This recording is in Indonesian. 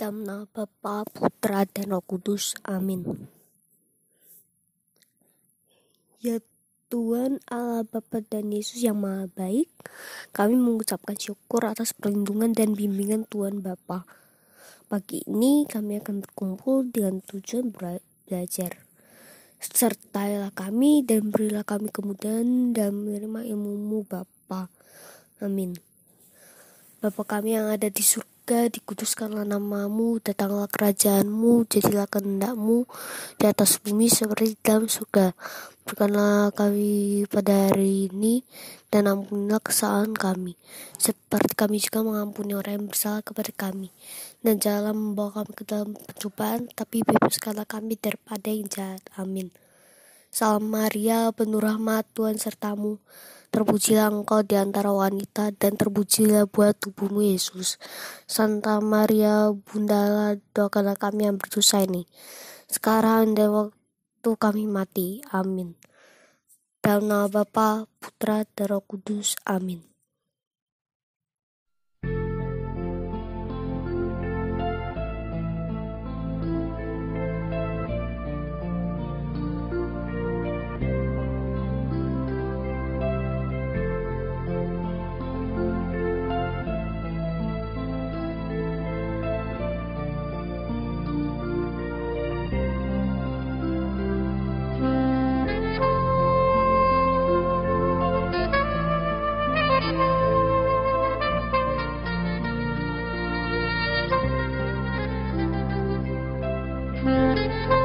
Dalam nama Bapa, Putra, dan Roh Kudus. Amin. Ya Tuhan Allah Bapa dan Yesus yang Maha Baik, kami mengucapkan syukur atas perlindungan dan bimbingan Tuhan Bapa. Pagi ini kami akan berkumpul dengan tujuan belajar. Sertailah kami dan berilah kami kemudahan dan menerima ilmu-Mu Bapa. Amin. Bapa kami yang ada di surga, surga, dikuduskanlah namamu, datanglah kerajaanmu, jadilah kehendakmu di atas bumi seperti dalam surga. Berikanlah kami pada hari ini, dan ampunilah kesalahan kami, seperti kami juga mengampuni orang yang bersalah kepada kami. Dan janganlah membawa kami ke dalam pencobaan, tapi bebaskanlah kami daripada yang jahat. Amin. Salam Maria, penuh rahmat Tuhan sertamu. Terpujilah engkau di antara wanita dan terpujilah buah tubuhmu Yesus. Santa Maria, Bunda doakanlah kami yang berdosa ini. Sekarang dan waktu kami mati. Amin. Dalam nama Bapa, Putra, dan Roh Kudus. Amin. Thank you.